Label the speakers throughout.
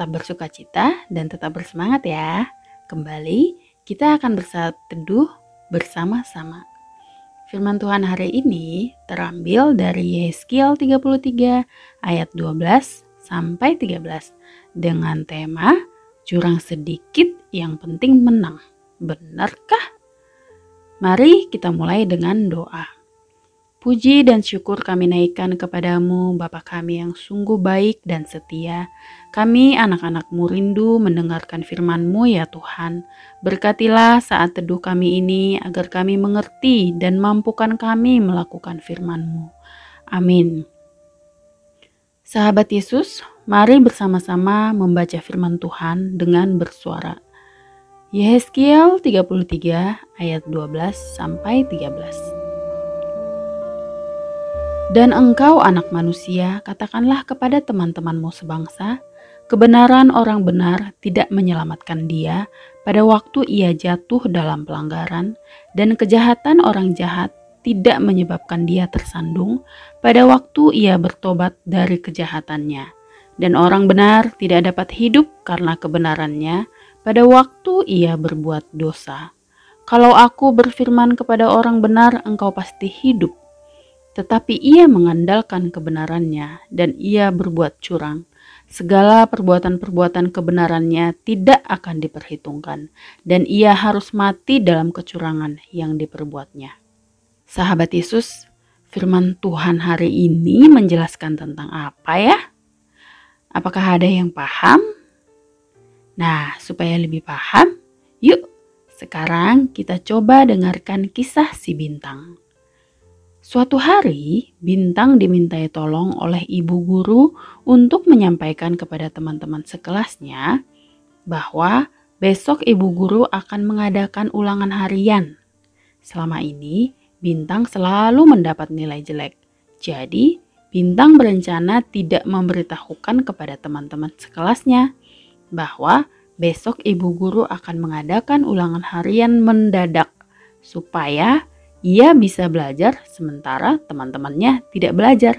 Speaker 1: Tetap bersuka cita dan tetap bersemangat ya. Kembali, kita akan bersaat teduh bersama-sama. Firman Tuhan hari ini terambil dari Yeskiel 33 ayat 12 sampai 13 dengan tema jurang sedikit yang penting menang. Benarkah? Mari kita mulai dengan doa. Puji dan syukur kami naikkan kepadamu, Bapa kami yang sungguh baik dan setia. Kami anak-anakmu rindu mendengarkan firman-Mu ya Tuhan. Berkatilah saat teduh kami ini agar kami mengerti dan mampukan kami melakukan firman-Mu. Amin. Sahabat Yesus, mari bersama-sama membaca firman Tuhan dengan bersuara. Yehezkiel 33 ayat 12 sampai 13. Dan engkau anak manusia, katakanlah kepada teman-temanmu sebangsa, kebenaran orang benar tidak menyelamatkan dia pada waktu ia jatuh dalam pelanggaran, dan kejahatan orang jahat tidak menyebabkan dia tersandung pada waktu ia bertobat dari kejahatannya. Dan orang benar tidak dapat hidup karena kebenarannya pada waktu ia berbuat dosa. Kalau aku berfirman kepada orang benar, engkau pasti hidup tetapi ia mengandalkan kebenarannya dan ia berbuat curang. Segala perbuatan-perbuatan kebenarannya tidak akan diperhitungkan, dan ia harus mati dalam kecurangan yang diperbuatnya. Sahabat Yesus, firman Tuhan hari ini menjelaskan tentang apa ya? Apakah ada yang paham? Nah, supaya lebih paham, yuk sekarang kita coba dengarkan kisah si bintang. Suatu hari, Bintang dimintai tolong oleh ibu guru untuk menyampaikan kepada teman-teman sekelasnya bahwa besok ibu guru akan mengadakan ulangan harian. Selama ini, Bintang selalu mendapat nilai jelek. Jadi, Bintang berencana tidak memberitahukan kepada teman-teman sekelasnya bahwa besok ibu guru akan mengadakan ulangan harian mendadak supaya ia bisa belajar sementara teman-temannya tidak belajar.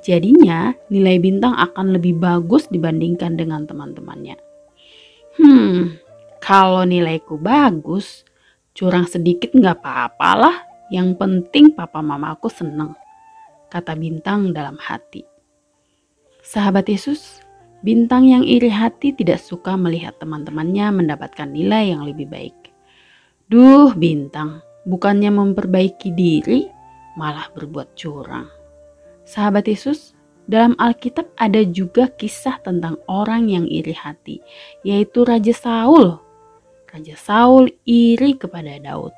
Speaker 1: Jadinya nilai bintang akan lebih bagus dibandingkan dengan teman-temannya. Hmm, kalau nilaiku bagus, curang sedikit nggak apa-apalah. Yang penting papa mamaku seneng, kata bintang dalam hati. Sahabat Yesus, bintang yang iri hati tidak suka melihat teman-temannya mendapatkan nilai yang lebih baik. Duh, bintang, bukannya memperbaiki diri, malah berbuat curang. Sahabat Yesus, dalam Alkitab ada juga kisah tentang orang yang iri hati, yaitu Raja Saul. Raja Saul iri kepada Daud.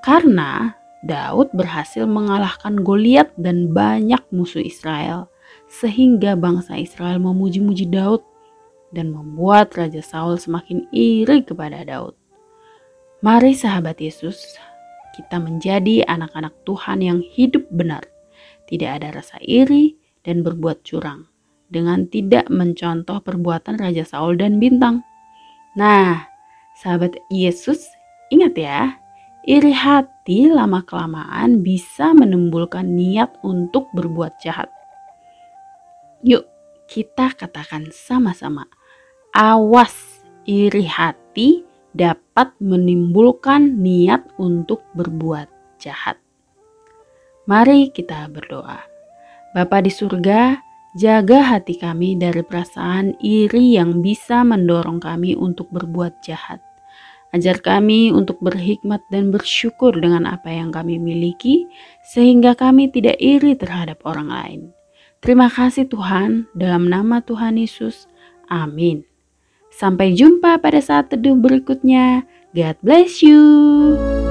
Speaker 1: Karena Daud berhasil mengalahkan Goliat dan banyak musuh Israel, sehingga bangsa Israel memuji-muji Daud dan membuat Raja Saul semakin iri kepada Daud. Mari sahabat Yesus, kita menjadi anak-anak Tuhan yang hidup benar, tidak ada rasa iri dan berbuat curang, dengan tidak mencontoh perbuatan Raja Saul dan Bintang. Nah, sahabat Yesus, ingat ya, iri hati lama-kelamaan bisa menimbulkan niat untuk berbuat jahat. Yuk, kita katakan sama-sama, awas iri hati dapat menimbulkan niat untuk berbuat jahat. Mari kita berdoa. Bapa di surga, jaga hati kami dari perasaan iri yang bisa mendorong kami untuk berbuat jahat. Ajar kami untuk berhikmat dan bersyukur dengan apa yang kami miliki, sehingga kami tidak iri terhadap orang lain. Terima kasih Tuhan, dalam nama Tuhan Yesus. Amin. Sampai jumpa pada saat teduh berikutnya. God bless you.